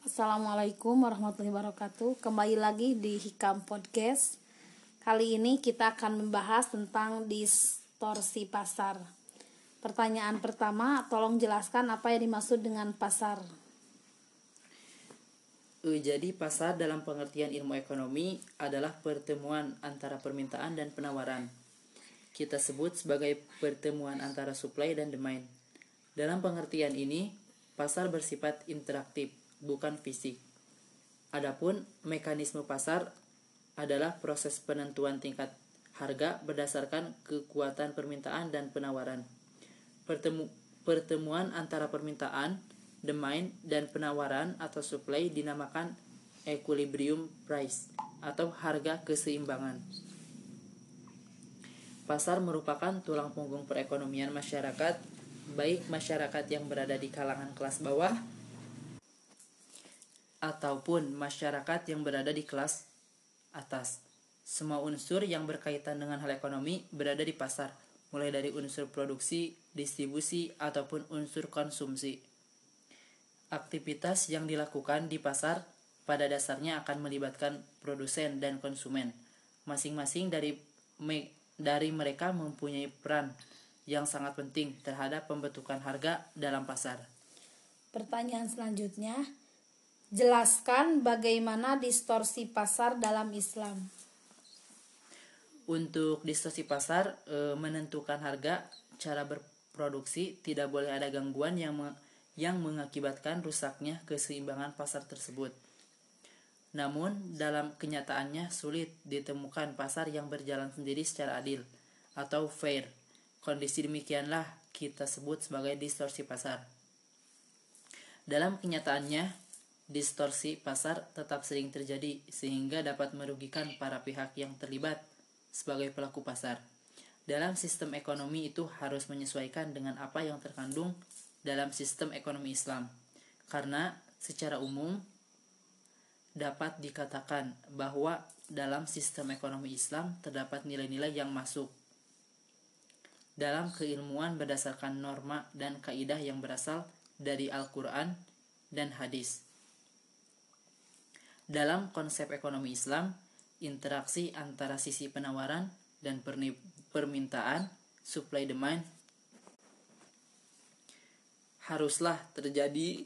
Assalamualaikum warahmatullahi wabarakatuh. Kembali lagi di Hikam Podcast. Kali ini kita akan membahas tentang distorsi pasar. Pertanyaan pertama, tolong jelaskan apa yang dimaksud dengan pasar. Eh, Jadi pasar dalam pengertian ilmu ekonomi adalah pertemuan antara permintaan dan penawaran. Kita sebut sebagai pertemuan antara supply dan demand. Dalam pengertian ini, pasar bersifat interaktif, bukan fisik. Adapun mekanisme pasar adalah proses penentuan tingkat harga berdasarkan kekuatan permintaan dan penawaran. Pertemu, pertemuan antara permintaan, demand, dan penawaran atau supply dinamakan equilibrium price atau harga keseimbangan. Pasar merupakan tulang punggung perekonomian masyarakat, baik masyarakat yang berada di kalangan kelas bawah ataupun masyarakat yang berada di kelas atas. Semua unsur yang berkaitan dengan hal ekonomi berada di pasar, mulai dari unsur produksi, distribusi, ataupun unsur konsumsi. Aktivitas yang dilakukan di pasar pada dasarnya akan melibatkan produsen dan konsumen. Masing-masing dari dari mereka mempunyai peran yang sangat penting terhadap pembentukan harga dalam pasar. Pertanyaan selanjutnya, jelaskan bagaimana distorsi pasar dalam Islam. Untuk distorsi pasar e, menentukan harga, cara berproduksi tidak boleh ada gangguan yang me- yang mengakibatkan rusaknya keseimbangan pasar tersebut. Namun, dalam kenyataannya sulit ditemukan pasar yang berjalan sendiri secara adil atau fair. Kondisi demikianlah kita sebut sebagai distorsi pasar. Dalam kenyataannya, distorsi pasar tetap sering terjadi sehingga dapat merugikan para pihak yang terlibat sebagai pelaku pasar. Dalam sistem ekonomi itu harus menyesuaikan dengan apa yang terkandung dalam sistem ekonomi Islam. Karena secara umum dapat dikatakan bahwa dalam sistem ekonomi Islam terdapat nilai-nilai yang masuk dalam keilmuan berdasarkan norma dan kaidah yang berasal dari Al-Quran dan hadis. Dalam konsep ekonomi Islam, interaksi antara sisi penawaran dan permintaan, supply demand, haruslah terjadi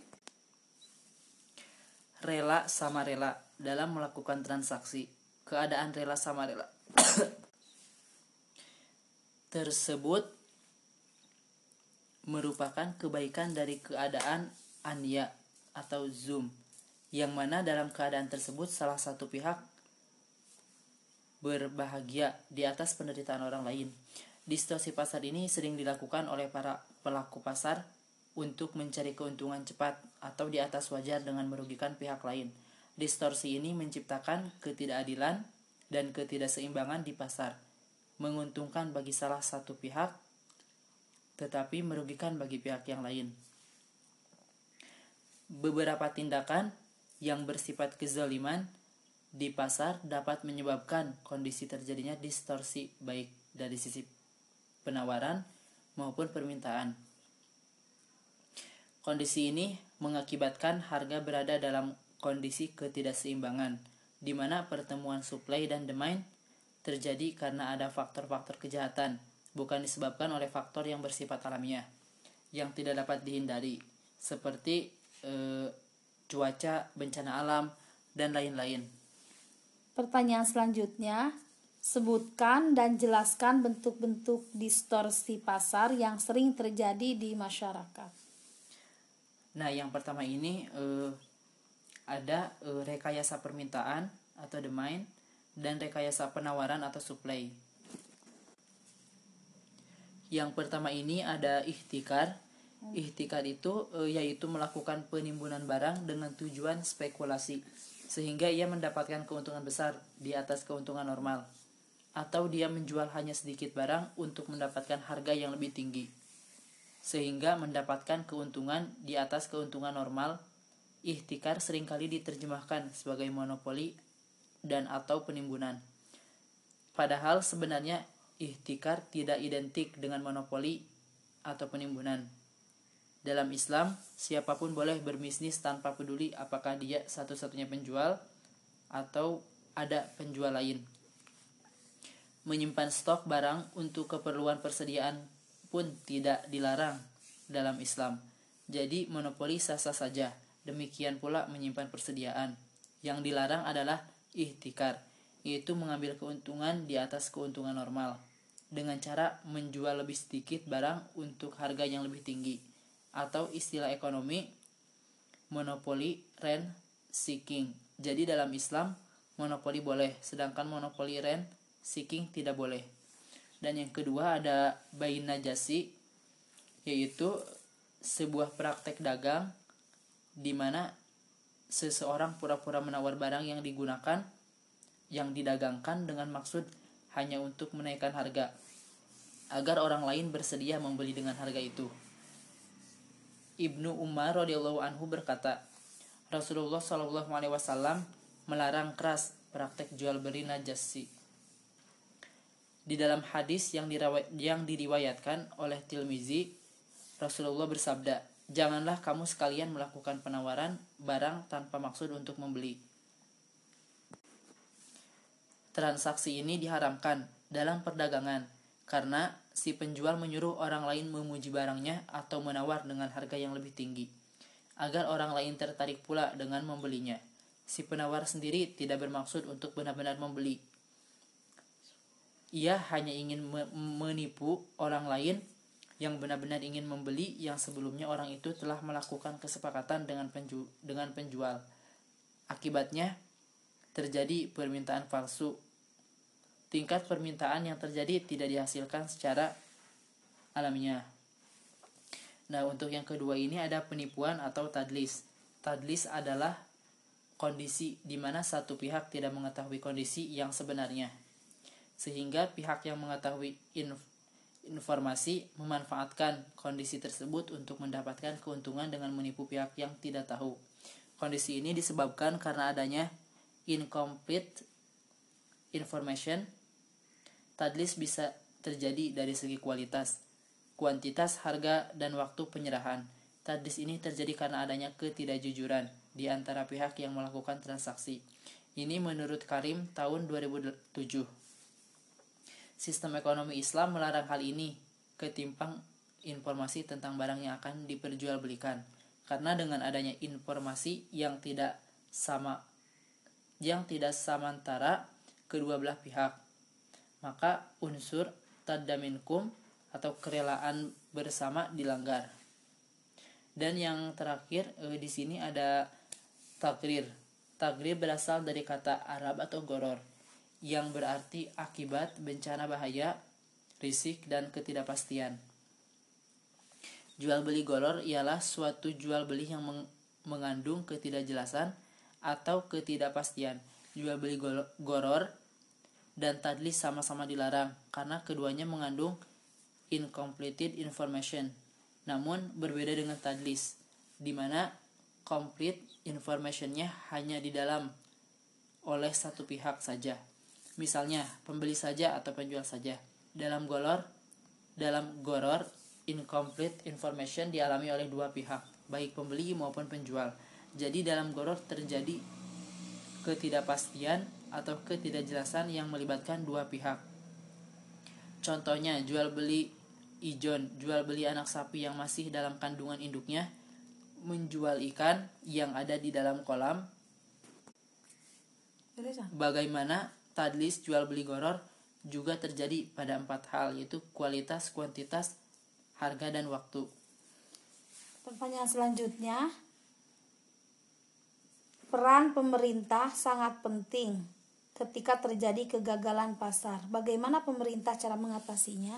rela sama rela dalam melakukan transaksi. Keadaan rela sama rela tersebut merupakan kebaikan dari keadaan ania atau zoom yang mana dalam keadaan tersebut salah satu pihak berbahagia di atas penderitaan orang lain. Distorsi pasar ini sering dilakukan oleh para pelaku pasar untuk mencari keuntungan cepat atau di atas wajar dengan merugikan pihak lain. Distorsi ini menciptakan ketidakadilan dan ketidakseimbangan di pasar, menguntungkan bagi salah satu pihak tetapi merugikan bagi pihak yang lain. Beberapa tindakan yang bersifat kezaliman di pasar dapat menyebabkan kondisi terjadinya distorsi baik dari sisi penawaran maupun permintaan. Kondisi ini mengakibatkan harga berada dalam kondisi ketidakseimbangan, di mana pertemuan supply dan demand terjadi karena ada faktor-faktor kejahatan, bukan disebabkan oleh faktor yang bersifat alamiah, yang tidak dapat dihindari, seperti eh, cuaca, bencana alam, dan lain-lain. Pertanyaan selanjutnya, sebutkan dan jelaskan bentuk-bentuk distorsi pasar yang sering terjadi di masyarakat. Nah, yang pertama ini eh, ada eh, rekayasa permintaan atau demand dan rekayasa penawaran atau supply. Yang pertama ini ada ihtikar. Ihtikar itu eh, yaitu melakukan penimbunan barang dengan tujuan spekulasi sehingga ia mendapatkan keuntungan besar di atas keuntungan normal atau dia menjual hanya sedikit barang untuk mendapatkan harga yang lebih tinggi sehingga mendapatkan keuntungan di atas keuntungan normal. Ihtikar sering kali diterjemahkan sebagai monopoli dan atau penimbunan. Padahal sebenarnya ihtikar tidak identik dengan monopoli atau penimbunan. Dalam Islam, siapa pun boleh berbisnis tanpa peduli apakah dia satu-satunya penjual atau ada penjual lain. Menyimpan stok barang untuk keperluan persediaan pun tidak dilarang dalam Islam. Jadi monopoli sah-sah saja. Demikian pula menyimpan persediaan. Yang dilarang adalah ihtikar, yaitu mengambil keuntungan di atas keuntungan normal dengan cara menjual lebih sedikit barang untuk harga yang lebih tinggi atau istilah ekonomi monopoli rent seeking. Jadi dalam Islam monopoli boleh, sedangkan monopoli rent seeking tidak boleh. Dan yang kedua ada bayi najasi yaitu sebuah praktek dagang di mana seseorang pura-pura menawar barang yang digunakan yang didagangkan dengan maksud hanya untuk menaikkan harga agar orang lain bersedia membeli dengan harga itu. Ibnu Umar radhiyallahu anhu berkata, Rasulullah shallallahu alaihi wasallam melarang keras praktek jual beli najasi. Di dalam hadis yang, yang diriwayatkan oleh Tilmizi, Rasulullah bersabda, "Janganlah kamu sekalian melakukan penawaran barang tanpa maksud untuk membeli." Transaksi ini diharamkan dalam perdagangan karena si penjual menyuruh orang lain memuji barangnya atau menawar dengan harga yang lebih tinggi, agar orang lain tertarik pula dengan membelinya. Si penawar sendiri tidak bermaksud untuk benar-benar membeli. Ia hanya ingin menipu orang lain yang benar-benar ingin membeli yang sebelumnya orang itu telah melakukan kesepakatan dengan penju dengan penjual. Akibatnya terjadi permintaan palsu tingkat permintaan yang terjadi tidak dihasilkan secara alamiah. Nah, untuk yang kedua ini ada penipuan atau tadlis. Tadlis adalah kondisi di mana satu pihak tidak mengetahui kondisi yang sebenarnya. Sehingga pihak yang mengetahui inf informasi memanfaatkan kondisi tersebut untuk mendapatkan keuntungan dengan menipu pihak yang tidak tahu. Kondisi ini disebabkan karena adanya incomplete information Tadlis bisa terjadi dari segi kualitas, kuantitas, harga, dan waktu penyerahan. Tadlis ini terjadi karena adanya ketidakjujuran di antara pihak yang melakukan transaksi. Ini menurut Karim tahun 2007. Sistem ekonomi Islam melarang hal ini, ketimpang informasi tentang barang yang akan diperjualbelikan. Karena dengan adanya informasi yang tidak sama yang tidak samantara kedua belah pihak maka unsur tadaminkum atau kerelaan bersama dilanggar. Dan yang terakhir eh, di sini ada takrir. Takrir berasal dari kata Arab atau goror yang berarti akibat bencana bahaya, risik dan ketidakpastian. Jual beli goror ialah suatu jual beli yang mengandung ketidakjelasan atau ketidakpastian. Jual beli goror dan tadlis sama-sama dilarang karena keduanya mengandung incompleted information. Namun berbeda dengan tadlis, di mana complete informationnya hanya di dalam oleh satu pihak saja. Misalnya, pembeli saja atau penjual saja. Dalam golor, dalam goror, incomplete information dialami oleh dua pihak, baik pembeli maupun penjual. Jadi dalam goror terjadi ketidakpastian atau ketidakjelasan yang melibatkan dua pihak. Contohnya, jual beli ijon, jual beli anak sapi yang masih dalam kandungan induknya, menjual ikan yang ada di dalam kolam. Bagaimana tadlis jual beli goror juga terjadi pada empat hal yaitu kualitas, kuantitas, harga dan waktu. Pertanyaan selanjutnya, peran pemerintah sangat penting ketika terjadi kegagalan pasar. Bagaimana pemerintah cara mengatasinya?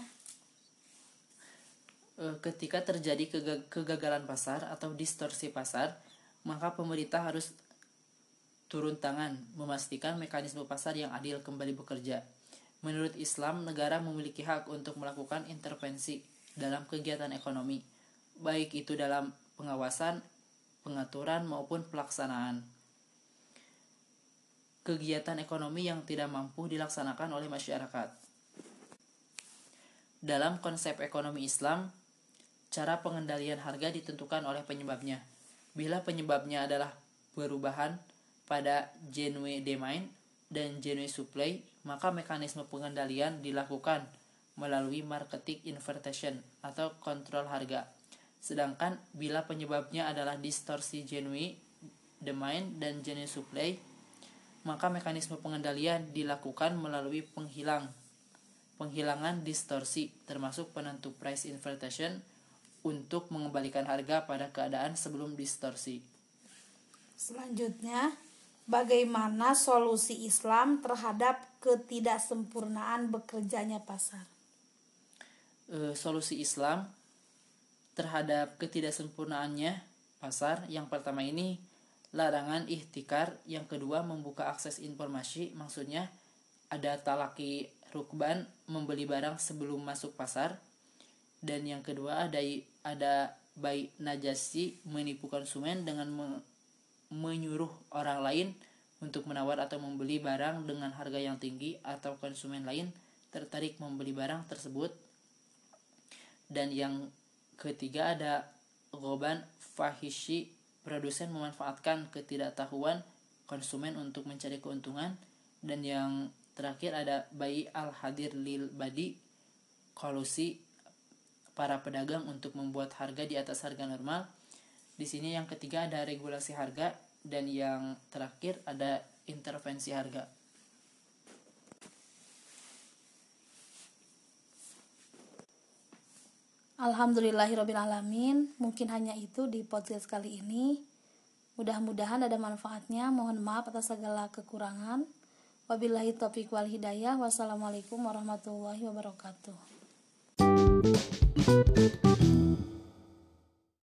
Eh, ketika terjadi kegagalan pasar atau distorsi pasar, maka pemerintah harus turun tangan memastikan mekanisme pasar yang adil kembali bekerja. Menurut Islam, negara memiliki hak untuk melakukan intervensi dalam kegiatan ekonomi, baik itu dalam pengawasan, pengaturan maupun pelaksanaan kegiatan ekonomi yang tidak mampu dilaksanakan oleh masyarakat. Dalam konsep ekonomi Islam, cara pengendalian harga ditentukan oleh penyebabnya. Bila penyebabnya adalah perubahan pada genuine demand dan genuine supply, maka mekanisme pengendalian dilakukan melalui marketing inversion atau kontrol harga. Sedangkan bila penyebabnya adalah distorsi genuine demand dan genuine supply, maka mekanisme pengendalian dilakukan melalui penghilang penghilangan distorsi termasuk penentu price inversion untuk mengembalikan harga pada keadaan sebelum distorsi. Selanjutnya, bagaimana solusi Islam terhadap ketidaksempurnaan bekerjanya pasar? E, solusi Islam terhadap ketidaksempurnaannya pasar yang pertama ini larangan ihtikar, yang kedua membuka akses informasi, maksudnya ada talaki rukban membeli barang sebelum masuk pasar dan yang kedua ada ada baik najasi menipu konsumen dengan menyuruh orang lain untuk menawar atau membeli barang dengan harga yang tinggi atau konsumen lain tertarik membeli barang tersebut. Dan yang ketiga ada goban fahishi produsen memanfaatkan ketidaktahuan konsumen untuk mencari keuntungan. Dan yang terakhir ada bayi al hadir lil badi kolusi para pedagang untuk membuat harga di atas harga normal. Di sini yang ketiga ada regulasi harga dan yang terakhir ada intervensi harga Alhamdulillahirrohmanirrohim Mungkin hanya itu di podcast kali ini Mudah-mudahan ada manfaatnya Mohon maaf atas segala kekurangan Wabillahi taufiq wal hidayah. Wassalamualaikum warahmatullahi wabarakatuh.